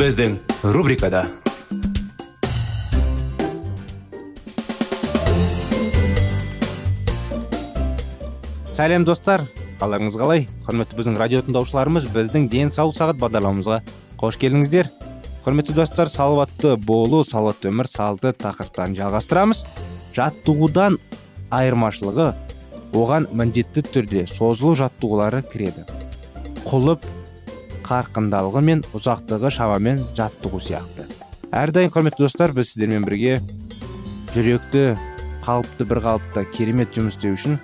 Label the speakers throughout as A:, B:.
A: Біздің рубрикада сәлем достар. Қалдарыңыз қалай? Құрметті біздің радио тыңдаушыларымыз біздің денсаулық сағат бағдарламамызға қош келдіңіздер. Құрметті достар салауатты болу салауатты өмір салты тақырыптарын жалғастырамыз. Жаттығудан айырмашылығы оған міндетті түрде созылу жаттығулары кіреді. Құлып қарқындалығы мен ұзақтығы шамамен жаттығу сияқты. Әрдайым құрметті достар біз сіздермен бірге жүректі қалыпты бір қалыпта керемет жұмыс істеу үшін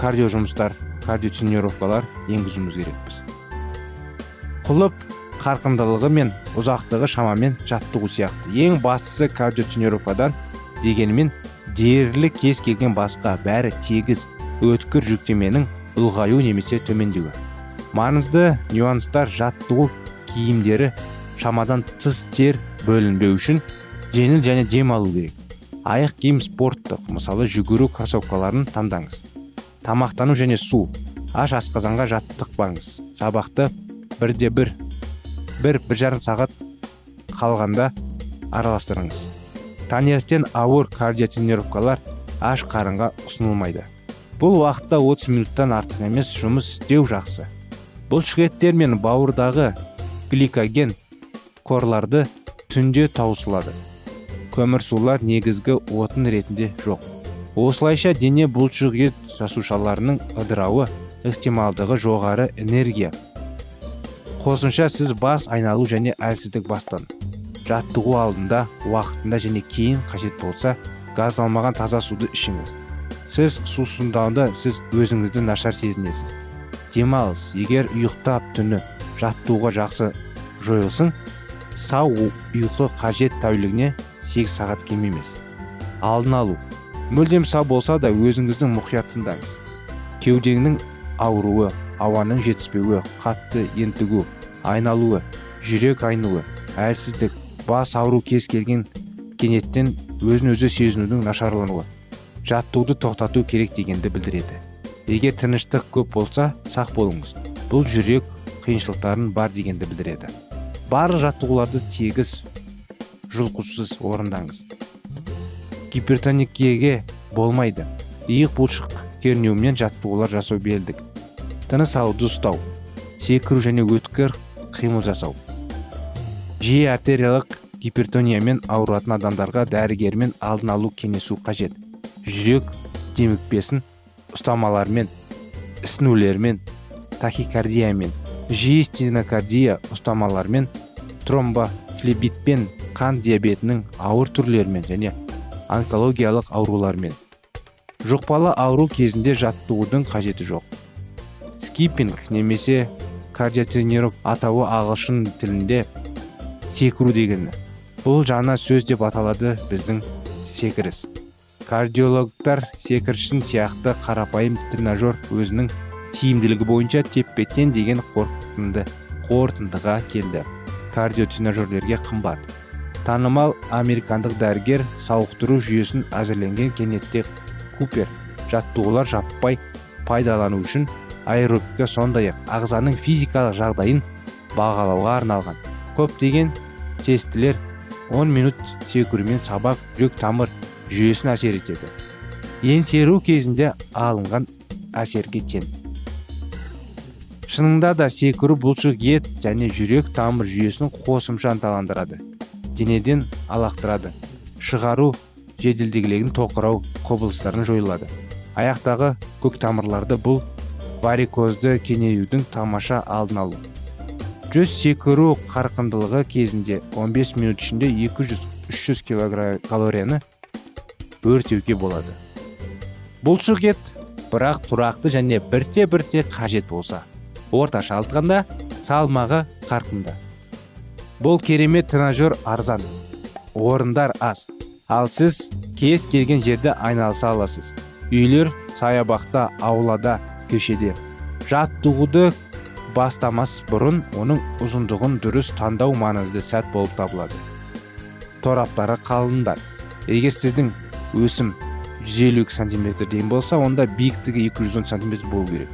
A: кардио жұмыстар кардиотренировкалар енгізуіміз керекпіз. Құлып қарқындылығы мен ұзақтығы шамамен жаттығу сияқты. Ең бастысы кардиотренировкадан дегенімен дерлік кез келген басқа бәрі тегіс өткір жүктеменің ұлғаю немесе төмендеуі. Маңызды нюанстар жаттығу киімдері шамадан тыс тер бөлінбеу үшін жеңіл және дем алу керек. Аяқ киім спорттық мысалы жүгіру кроссовкаларын таңдаңыз. Тамақтану және су. Аш асқазанға жаттықпаңыз. Сабақты бірде бір бір бір жарым сағат қалғанда араластырыңыз. Таңертең ауыр кардиотренировкалар аш қарынға ұсынылмайды. Бұл уақытта 30 минуттан артық емес жұмыс істеу жақсы. Бұлшықеттер мен бауырдағы гликоген қорларды түнде таусылады көмірсулар негізгі отын ретінде жоқ. Осылайша дене бұлшық ет жасушаларының ыдырауы ықтималдығы жоғары энергия. Қосымша сіз бас айналу және әлсіздік бастан жаттығу алдында уақытында және кейін қажет болса газдалмаған таза суды ішіңіз. Сіз сусындауды сіз өзіңізді нашар сезінесіз. Демалыс егер ұйықтап түні жаттығуға жақсы жойылсын сау ұйқы қажет тәулігіне 8 сағат кем емес. Алдын алу. Мүлдем сау болса да өзіңіздің мұқият тыңдаңыз кеудеңнің ауруы ауаның жетіспеуі қатты ентігу айналуы жүрек айнуы әлсіздік бас ауру кез келген кенеттен өзін өзі сезінудің нашарлануы. Жаттығуды тоқтату керек дегенді білдіреді. Егер тыныштық көп болса сақ болыңыз. Бұл жүрек қиыншылықтарын бар дегенді білдіреді. Барлық жаттығуларды тегіс жұлқусыз орындаңыз. Гипертоникеге болмайды. Иық бұлшық кернеуімен жаттығулар жасау белдік. Тыныс алуды ұстау секіру және өткір қимыл жасау. Жиі артериялық гипертониямен ауыратын адамдарға дәрігермен алдын алу кеңесу қажет. Жүрек демікпесін ұстамалармен ісінулермен тахикардиямен жиі стенокардия ұстамалармен тромбофлебитпен қан диабетінің ауыр түрлерімен және онкологиялық аурулармен. Жұқпалы ауру кезінде жаттығудың қажеті жоқ. Скиппинг немесе кардиотренировка атауы ағылшын тілінде секіру дегені. Бұл жаңа сөз деп аталады біздің секіріс. Кардиологтар секіршін сияқты қарапайым тренажер өзінің тиімділігі бойынша теппе тең деген қорытынды қорытындыға келді. Кардиотренажерлерге қымбат. Танымал американдық дәрігер сауықтыру жүйесін әзірленген кеннетте купер жаттығулар жаппай пайдалану үшін аэробика сондай ақ ағзаның физикалық жағдайын бағалауға арналған. Көптеген тестілер 10 минут секірумен сабақ жүрек тамыр жүйесін әсер етеді. Еңсеру кезінде алынған әсерге тең шынында да секіру бұлшық ет және жүрек тамыр жүйесін қосымша ынталандырады денеден алақтырады. Шығару жеделдігілігін тоқырау құбылыстарын жойылады. Аяқтағы көк тамырларды бұл варикозды кеңеюдің тамаша алдын алу. Жүз секіру қарқындылығы кезінде 15 минут ішінде 200-300 кг калорияны өртеуге болады. Бұлшық ет бірақ тұрақты және бірте бірте қажет болса орташа алғанда салмағы қарқынды. Бұл керемет тренажер арзан орындар аз. Ал сіз кез келген жерде айналыса аласыз. Үйлер саябақта аулада көшеде. Жаттығуды бастамас бұрын оның ұзындығын дұрыс таңдау маңызды сәт болып табылады. Тораптары қалыңдар. Егер сіздің өсім 152 сантиметр дейін болса онда биіктігі 210 сантиметр болу керек.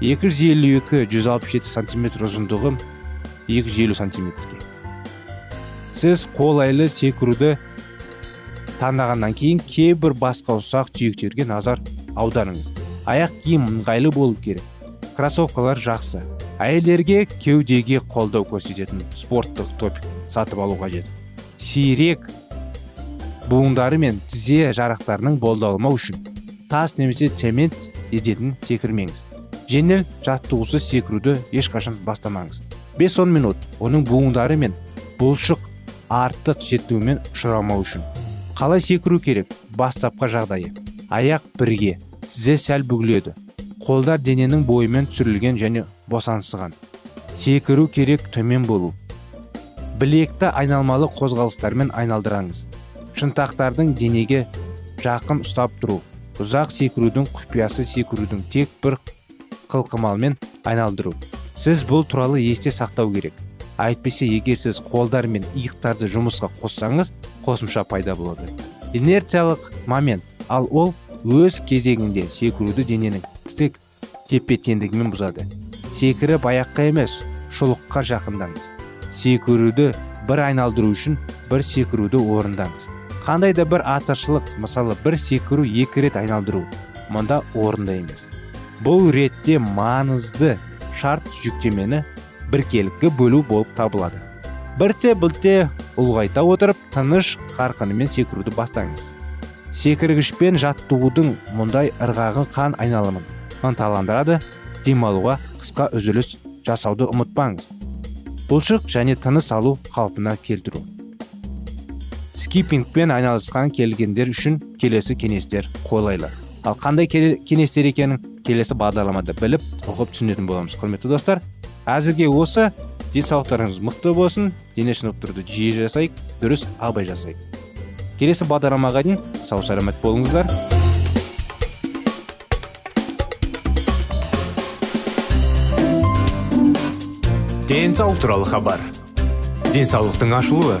A: 252-167 сантиметр ұзындығы 250 сантиметрге сіз қолайлы секіруді таңдағаннан кейін кейбір басқа ұсақ түйектерге назар аударыңыз. Аяқ киім ыңғайлы болу керек. Кроссовкалар жақсы. Әйелдерге кеудеге қолдау көрсететін спорттық топик сатып алу қажет. Сирек буындары мен тізе жарақтарының болдалмау үшін тас немесе цемент едетін секірмеңіз. Жеңіл жаттығусыз секіруді ешқашан бастамаңыз. 5-10 минут оның буындары мен бұлшық артық жеттіумен ұшырамау үшін. Қалай секіру керек? Бастапқы жағдайы. Аяқ бірге тізе сәл бүгіледі. Қолдар дененің бойымен түсірілген және босаңсыған. Секіру керек төмен болу. Білекті айналмалы қозғалыстармен айналдыраңыз. Шынтақтардың денеге жақын ұстап тұру ұзақ секірудің құпиясы секірудің тек бір қылқымалмен айналдыру. Сіз бұл туралы есте сақтау керек. Әйтпесе егер сіз қолдар мен иықтарды жұмысқа қоссаңыз қосымша пайда болады. Инерциялық момент. Ал ол өз кезегінде секіруді дененің тік тепе теңдігімен бұзады. Секіріп аяққа емес шұлыққа жақындаңыз. Секіруді бір айналдыру үшін бір секіруді орындаңыз. Қандай да бір артықшылық мысалы бір секіру екі рет айналдыру. Мұнда орынды емес. Бұл ретте маңызды шарт жүктемені біркелкі бөлу болып табылады. Бірте білте ұлғайта отырып тыныш қарқынымен секіруді бастаңыз. Секіргішпен жаттығудың мұндай ырғағы қан айналымын ынталандырады демалуға қысқа үзіліс жасауды ұмытпаңыз. Бұлшық және тыныс алу қалпына келтіру. Скиппингпен айналысқан келгендер үшін келесі кеңестер қолайлы. Ал қандай кеңестер екенін келесі бағдарламада біліп ұғып түсінетін боламыз құрметті достар. Әзірге осы денсаулықтарыңыз мықты болсын дене шынықтыруды жиі жасайық дұрыс абай жасайық. Келесі бағдарламаға дейін сау саламат болыңыздар.
B: Денсаулық туралы хабар. Денсаулықтың ашылуы.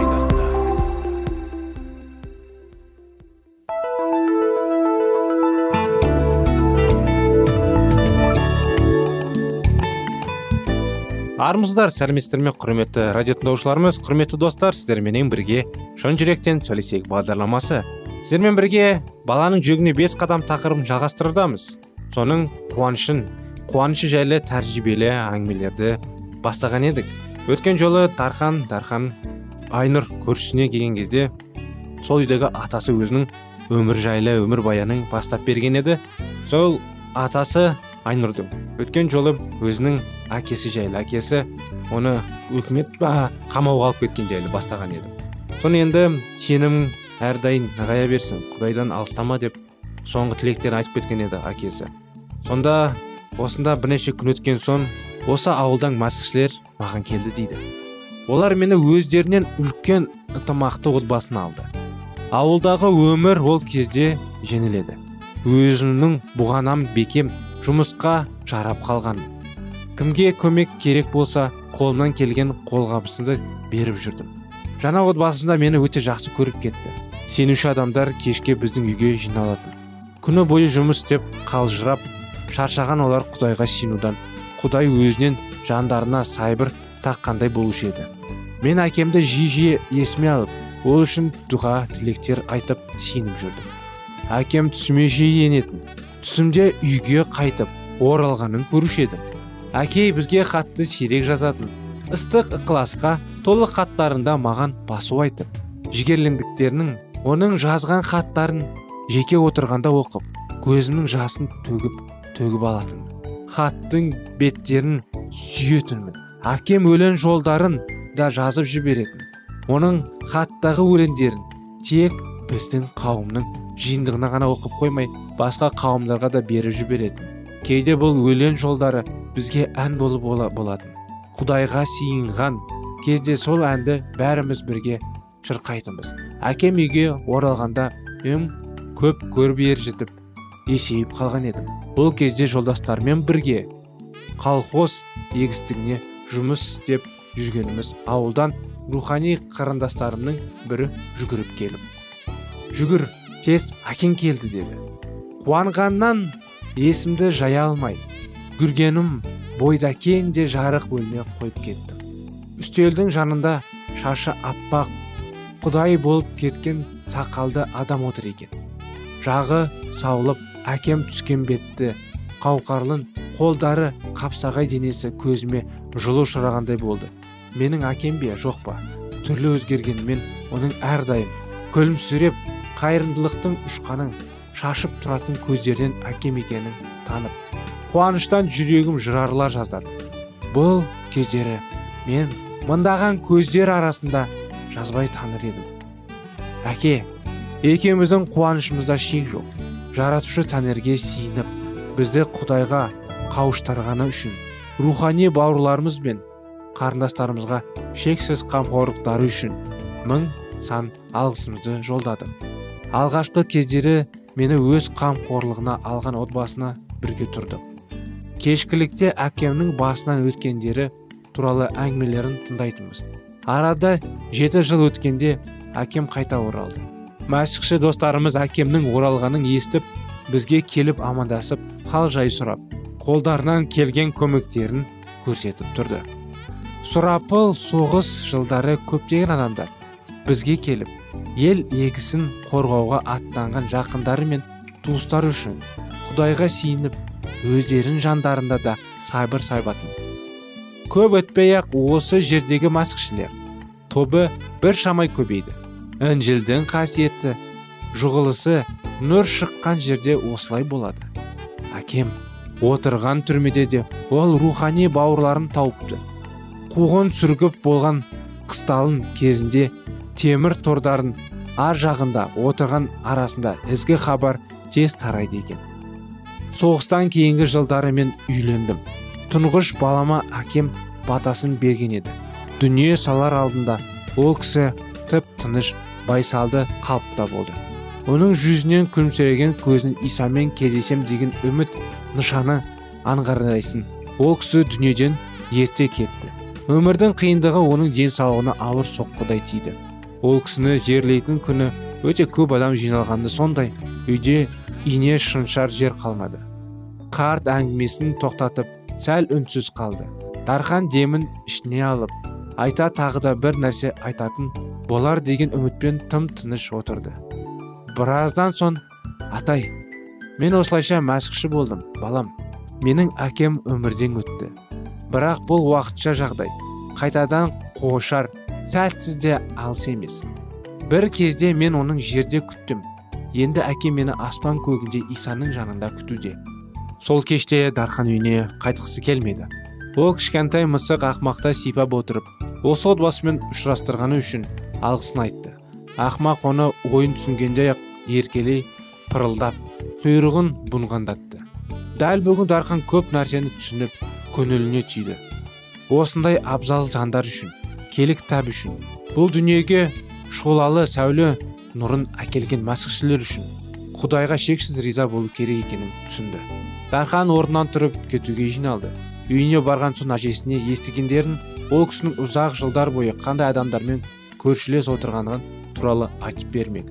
A: Армысыздар сәлеметсіздер ме құрметті радио тыңдаушыларымыз құрметті достар сіздерменен бірге шын жүректен сөйлесейік бағдарламасы. Сіздермен бірге баланың жүрегіне бес қадам тақырыбын жалғастырудамыз соның қуанышын қуанышы жайлы тәжірибелі әңгімелерді бастаған едік. Өткен жолы тархан дархан айнұр көршісіне келген кезде сол үйдегі атасы өзінің өмір жайлы өмір баянын бастап берген еді. Сол атасы айнұрдың. Өткен жолы өзінің әкесі жайлы. Әкесі оны өкімет па қамауға алып кеткен жайлы бастаған еді. Соны енді сенім әрдайым нығая берсін құдайдан алыстама деп соңғы тілектерін айтып кеткен еді әкесі. Сонда осында бірнеше күн өткен соң осы ауылдан мәсіхшілер маған келді дейді. Олар мені өздерінен үлкен ынтымақты отбасына алды. Ауылдағы өмір ол кезде жеңіледі. Өзімнің бұғанам бекем жұмысқа жарап қалған. Кімге көмек керек болса қолымнан келген қолғабысымды беріп жүрдім. Жаңа отбасымда мені өте жақсы көріп кетті. Сенуші адамдар кешке біздің үйге жиналатын. Күні бойы жұмыс істеп қалжырап шаршаған олар құдайға сенудан құдай өзінен жандарына сайбыр таққандай болушы еді. Мен әкемді жиі жиі есіме алып ол үшін дұға тілектер айтып сеніп жүрдім. Әкем түсіме жиі енетін. Түсімде үйге қайтып оралғанын көруші едім. Әке бізге хатты сирек жазатын. Ыстық ықыласқа толы хаттарында маған басу айтып жігерлендіктерінің оның жазған хаттарын жеке отырғанда оқып көзімнің жасын төгіп төгіп алатын. Хаттың беттерін сүйетінмін. Әкем өлең жолдарын да жазып жіберетін. Оның хаттағы өлеңдерін тек біздің қауымның жиындығына ғана оқып қоймай басқа қауымдарға да беріп жіберетін. Кейде бұл өлең жолдары бізге ән болып бола, болатын. Құдайға сиынған кезде сол әнді бәріміз бірге шырқайтынбыз. Әкем үйге оралғанда мен көп көріп жетіп есейіп қалған едім. Бұл кезде жолдастармен бірге колхоз егістігіне жұмыс істеп жүргеніміз ауылдан рухани қарындастарымның бірі жүгіріп келіп жүгір тез әкең келді деді. Қуанғаннан есімді жая алмай жүргенім бойда кең жарық бөлме қойып кеттім. Үстелдің жанында шашы аппақ құдай болып кеткен сақалды адам отыр екен. Жағы саулып әкем түскен бетті қауқарлын қолдары қапсағай денесі көзіме жылу шырағандай болды. Менің әкем бе жоқ па? Түрлі өзгергенімен оның әрдайым күлімсіреп қайырымдылықтың ұшқанын шашып тұратын көздерінен әкем екенін танып қуаныштан жүрегім жырарыла жаздады. Бұл кездері мен мыңдаған көздер арасында жазбай таныр едім. Әке екеуміздің қуанышымызда шек жоқ. Жаратушы тәңірге сиініп бізді құдайға қауыштырғаны үшін рухани бауырларымыз бен қарындастарымызға шексіз қамқорлықтары үшін мың сан алғысымызды жолдадық. Алғашқы кездері мені өз қамқорлығына алған отбасына бірге тұрдық. Кешкілікте әкемнің басынан өткендері туралы әңгімелерін тыңдайтынбыз. Арада жеті жыл өткенде әкем қайта оралды. Мәсіхші достарымыз әкемнің оралғанын естіп бізге келіп амандасып хал жай сұрап қолдарынан келген көмектерін көрсетіп тұрды. Сұрапыл соғыс жылдары көптеген адамдар бізге келіп ел егісін қорғауға аттанған жақындары мен туыстары үшін құдайға сиініп өздерін жандарында да сабыр сайбатын көп өтпей ақ осы жердегі масқішілер тобы бір шамай көбейді. Інжілдің қасиетті жұғылысы нұр шыққан жерде осылай болады. Әкем отырған түрмеде де ол рухани бауырларын тауыпты. Қуғын сүргіп болған қысталын кезінде темір тордарын ар жағында отырған арасында ізгі хабар тез тарайды екен. Соғыстан кейінгі жылдары мен үйлендім. Тұңғыш балама әкем батасын берген еді. Дүние салар алдында ол кісі тып тыныш байсалды қалыпта болды.
B: Оның жүзінен күлімсіреген көзін исамен кездесем деген үміт нышаны аңғарайсың ол кісі дүниеден ерте кетті. Өмірдің қиындығы оның денсаулығына ауыр соққыдай тиді. Ол кісіні жерлейтін күні өте көп адам жиналғанды сондай үйде ине шыншар жер қалмады. Қарт әңгімесін тоқтатып сәл үнсіз қалды. Дархан демін ішіне алып айта тағы да бір нәрсе айтатын болар деген үмітпен тым тыныш отырды. Біраздан соң атай мен осылайша мәсіхші болдым балам. Менің әкем өмірден өтті. Бірақ бұл уақытша жағдай. Қайтадан қошар сәтсіз де алыс емес. Бір кезде мен оның жерде күттім. Енді әке мені аспан көгінде исаның жанында күтуде. Сол кеште дархан үйіне қайтқысы келмеді. Ол кішкентай мысық ақмақта сипап отырып осы отбасымен ұшырастырғаны үшін алғысын айтты. Ақмақ оны ойын түсінгендей ақ еркелей пырылдап құйрығын бұнғандатты. Дәл бүгін дархан көп нәрсені түсініп көңіліне түйді. Осындай абзал жандар үшін келі кітап үшін. Бұл дүниеге шолалы сәуле нұрын әкелген мәсіхшілер үшін құдайға шексіз риза болу керек екенін түсінді. Дархан орнынан тұрып кетуге жиналды. Үйіне барған соң әжесіне естігендерін ол кісінің ұзақ жылдар бойы қандай адамдармен көршілес отырғандығын туралы айтып бермек.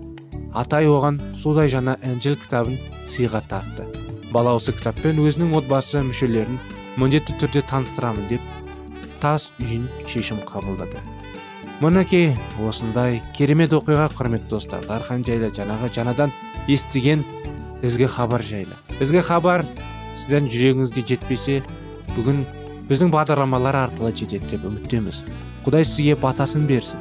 B: Атай оған судай жаңа інжіл кітабын сыйға тартты. Бала осы кітаппен өзінің отбасы мүшелерін міндетті түрде таныстырамын деп тас үйін шешім қабылдады. Мінекей осындай керемет оқиға құрметті достар дархан жайлы жаңағы жаңадан естіген ізгі хабар жайлы. Ізгі хабар сіздің жүрегіңізге жетпесе бүгін біздің бағдарламалар арқылы жетеді деп үміттеміз. Құдай сізге батасын берсін.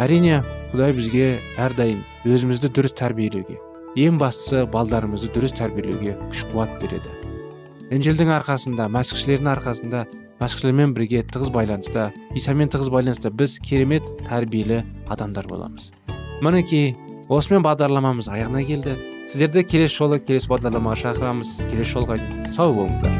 B: Әрине құдай бізге әрдайым өзімізді дұрыс тәрбиелеуге ең бастысы балдарымызды дұрыс тәрбиелеуге күш қуат береді. Інжілдің арқасында мәсіхшілердің арқасында мәсіхшілермен бірге тығыз байланыста исамен тығыз байланыста біз керемет тәрбиелі адамдар боламыз. Мінекей осымен бағдарламамыз аяғына келді. Сіздерді келесі жолы келесі бағдарламаға шақырамыз. Келесі жолға сау болыңыздар.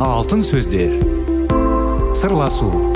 B: Алтын сөздер. Сырласу.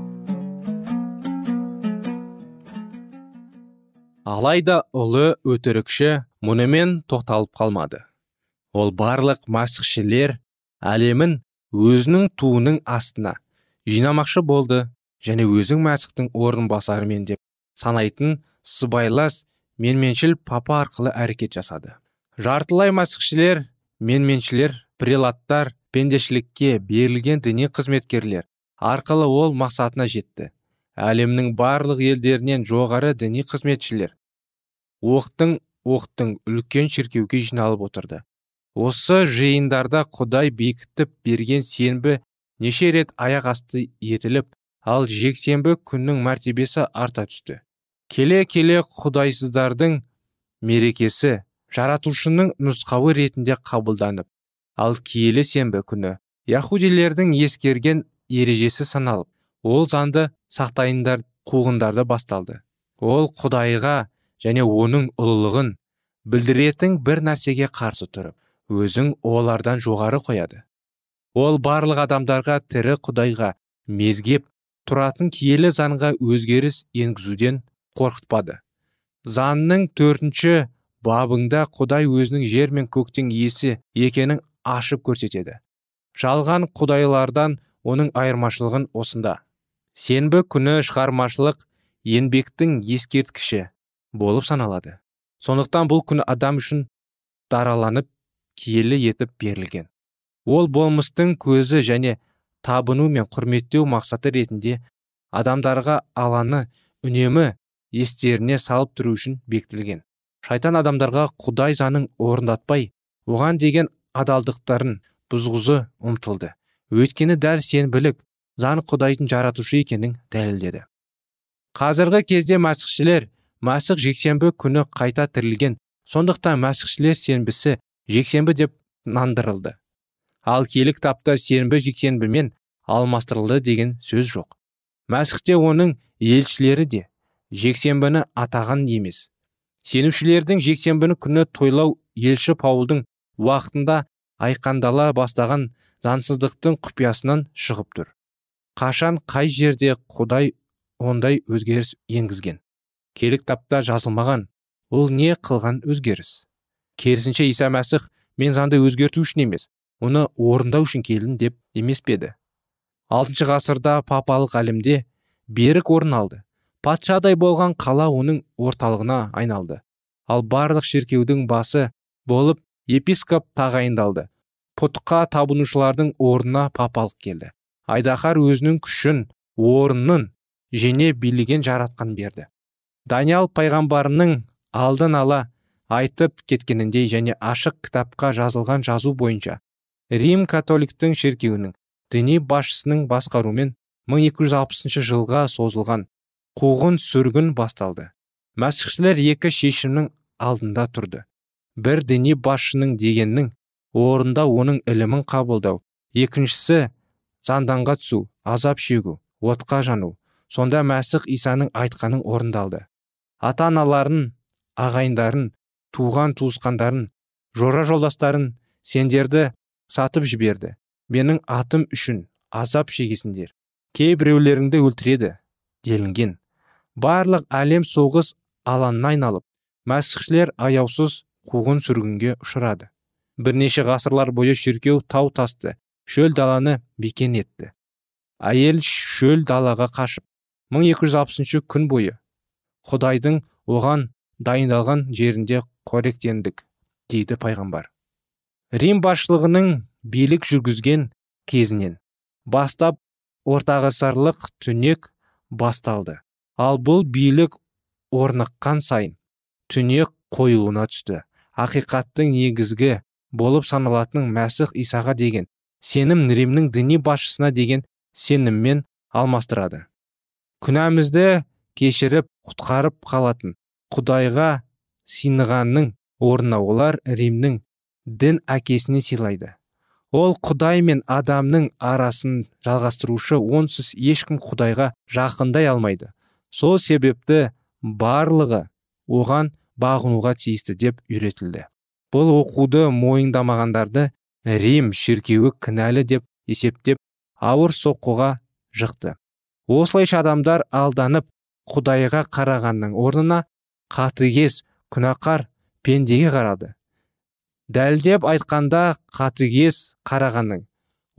B: Алайда ұлы өтірікші мұнымен тоқталып қалмады. Ол барлық масықшілер әлемін өзінің туының астына жинамақшы болды және өзің мәсіхтің орынбасарымен деп санайтын сыбайлас менменшіл папа арқылы әрекет жасады. Жартылай мәсіхшілер менменшілер прелаттар пендешілікке берілген діни қызметкерлер арқылы ол мақсатына жетті. Әлемнің барлық елдерінен жоғары діни қызметшілер оқтың оқтың үлкен шіркеуге жиналып отырды. Осы жиындарда құдай бекітіп берген сенбі неше рет аяқ асты етіліп ал жексенбі күннің мәртебесі арта түсті. Келе келе құдайсыздардың мерекесі жаратушының нұсқауы ретінде қабылданып ал киелі сенбі күні яхудилердің ескерген ережесі саналып ол заңды сақтайындар қуғындарды басталды. Ол құдайға және оның ұлылығын білдіретін бір нәрсеге қарсы тұрып өзің олардан жоғары қояды. Ол барлық адамдарға тірі құдайға мезгеп тұратын киелі заңға өзгеріс енгізуден қорқытпады. Заңның төртінші бабыңда құдай өзінің жер мен көктің иесі екенін ашып көрсетеді. Жалған құдайлардан оның айырмашылығын осында. Сенбі күні шығармашылық еңбектің ескерткіші. Болып саналады. Сондықтан бұл күн адам үшін дараланып киелі етіп берілген. Ол болмыстың көзі және табыну мен құрметтеу мақсаты ретінде адамдарға аланы үнемі естеріне салып тұру үшін бекітілген. Шайтан адамдарға құдай заңын орындатпай оған деген адалдықтарын бұзғызу ұмтылды. Өйткені дәл сенбілік заң құдайдың жаратушы екенін дәлелдеді. Қазіргі кезде мәсіхшілер мәсіх жексенбі күні қайта тірілген. Сондықтан мәсіхшілер сенбісі жексенбі деп нандырылды. Ал киелі кітапта сенбі жексенбімен алмастырылды деген сөз жоқ. Мәсіхте оның елшілері де жексенбіні атаған емес. Сенушілердің жексенбіні күні тойлау елші паулдың уақытында айқандала бастаған заңсыздықтың құпиясынан шығып тұр. Қашан қай жерде құдай ондай өзгеріс енгізген? Киелі кітапта жазылмаған. Ол не қылған өзгеріс? Керісінше иса мәсіх мен заңды өзгерту үшін емес оны орындау үшін келдім деп емес пе еді? Алтыншы ғасырда папалық әлемде берік орын алды. Патшадай болған қала оның орталығына айналды. Ал барлық шіркеудің басы болып епископ тағайындалды. Пұтқа табынушылардың орнына папалық келді. Айдаһар өзінің күшін орнын жене билеген жаратқан берді. Даниял пайғамбарының алдын ала айтып кеткеніндей және ашық кітапқа жазылған жазу бойынша рим католиктің шіркеуінің діни басшысының басқаруымен 1260 жылға созылған қуғын сүргін басталды. Мәсіхшілер екі шешімнің алдында тұрды. Бір діни басшының дегеннің орында оның ілімін қабылдау екіншісі занданға түсу азап шегу отқа жану сонда мәсіх исаның айтқанын орындалды. Ата аналарын ағайындарын туған туысқандарын жора жолдастарын сендерді сатып жіберді. Менің атым үшін азап шегесіңдер кейбіреулеріңді өлтіреді делінген. Барлық әлем соғыс алаңына айналып мәсіхшілер аяусыз қуғын сүргінге ұшырады. Бірнеше ғасырлар бойы шіркеу тау тасты шөл даланы бекен етті. Әйел шөл далаға қашып 1260 күн бойы құдайдың оған дайындалған жерінде қоректендік дейді пайғамбар. Рим басшылығының билік жүргізген кезінен бастап ортағасырлық түнек басталды. Ал бұл билік орныққан сайын түнек қойылуына түсті. Ақиқаттың негізгі болып саналатын мәсіх исаға деген сенім римнің діни басшысына деген сеніммен алмастырады. Күнәмізді кешіріп құтқарып қалатын. Құдайға сыйынғанның орнына олар римнің дін әкесіне сыйлайды. Ол құдай мен адамның арасын жалғастырушы онсыз ешкім құдайға жақындай алмайды. Сол себепті барлығы оған бағынуға тиісті деп үйретілді. Бұл оқуды мойындамағандарды рим шіркеуі кінәлі деп есептеп ауыр соққыға жықты. Осылайша адамдар алданып құдайға қарағанның орнына қатыгез күнәқар пендеге қарады. Дәлдеп айтқанда қатыгез қарағанның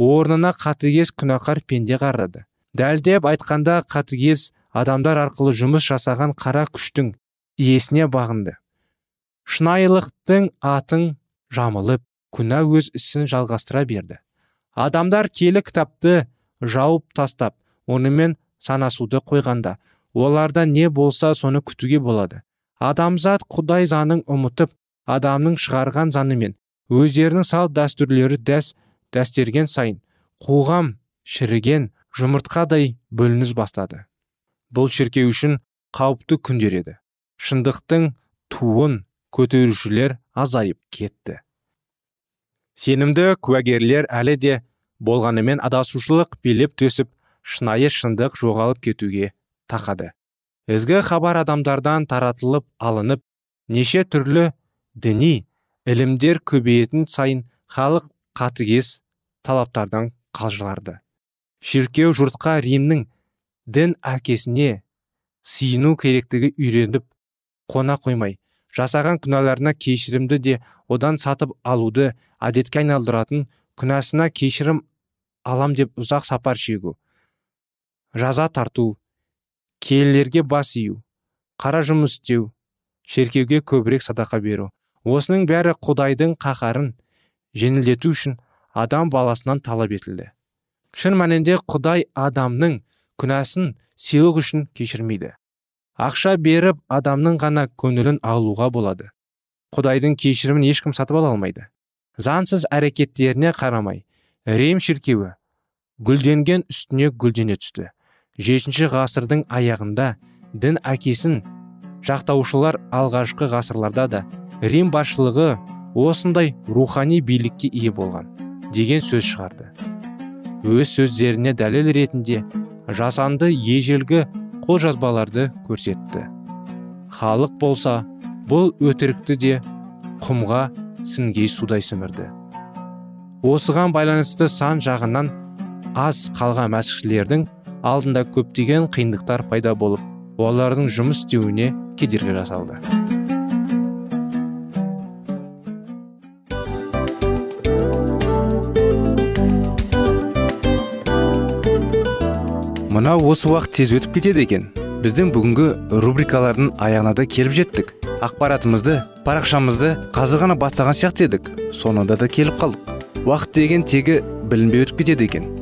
B: орнына қатыгез күнәқар пенде қарады. Дәлдеп айтқанда қатыгез адамдар арқылы жұмыс жасаған қара күштің иесіне бағынды. Шынайылықтың атын жамылып күнә өз ісін жалғастыра берді. Адамдар келі кітапты жауып тастап онымен санасуды қойғанда оларда не болса соны күтуге болады. Адамзат құдай заңын ұмытып адамның шығарған заңымен өздерінің салт дәстүрлері дәс дәстерген сайын қоғам шіріген жұмыртқадай бөлініс бастады. Бұл шіркеу үшін қауіпті күндер еді. Шындықтың туын көтерушілер азайып кетті. Сенімді куәгерлер әлі де болғанымен адасушылық билеп төсіп шынайы шындық жоғалып кетуге тақады. Ізгі хабар адамдардан таратылып алынып неше түрлі діни ілімдер көбейетін сайын халық қатыгез талаптардан қалжыларды. Шіркеу жұртқа римнің дін әкесіне сиыну керектігі үйреніп қона қоймай жасаған күнәларына кешірімді де одан сатып алуды әдетке айналдыратын күнәсына кешірім алам деп ұзақ сапар шегу жаза тарту келелерге бас ию қара жұмыс істеу шеркеуге көбірек садақа беру. Осының бәрі құдайдың қаһарын жеңілдету үшін адам баласынан талап етілді. Шын мәнінде құдай адамның күнәсін сыйлық үшін кешірмейді. Ақша беріп адамның ғана көңілін алуға болады. Құдайдың кешірімін ешкім сатып ала алмайды. Заңсыз әрекеттеріне қарамай рим шіркеуі гүлденген үстіне гүлдене түсті. Жетінші ғасырдың аяғында дін әкесін жақтаушылар алғашқы ғасырларда да рим басшылығы осындай рухани билікке ие болған деген сөз шығарды. Өз сөздеріне дәлел ретінде жасанды ежелгі қолжазбаларды көрсетті. Халық болса бұл өтірікті де құмға сінгей судай сімірді. Осыған байланысты сан жағынан аз қалған мәсіхшілердің алдында көптеген қиындықтар пайда болып олардың жұмыс істеуіне кедергі жасалды. Мынау осы уақыт тез өтіп кетеді екен. Біздің бүгінгі рубрикалардың аяғына да келіп жеттік. Ақпаратымызды парақшамызды қазір ғана бастаған сияқты едік. Соңында да келіп қалдық. Уақыт деген тегі білінбей өтіп кетеді екен.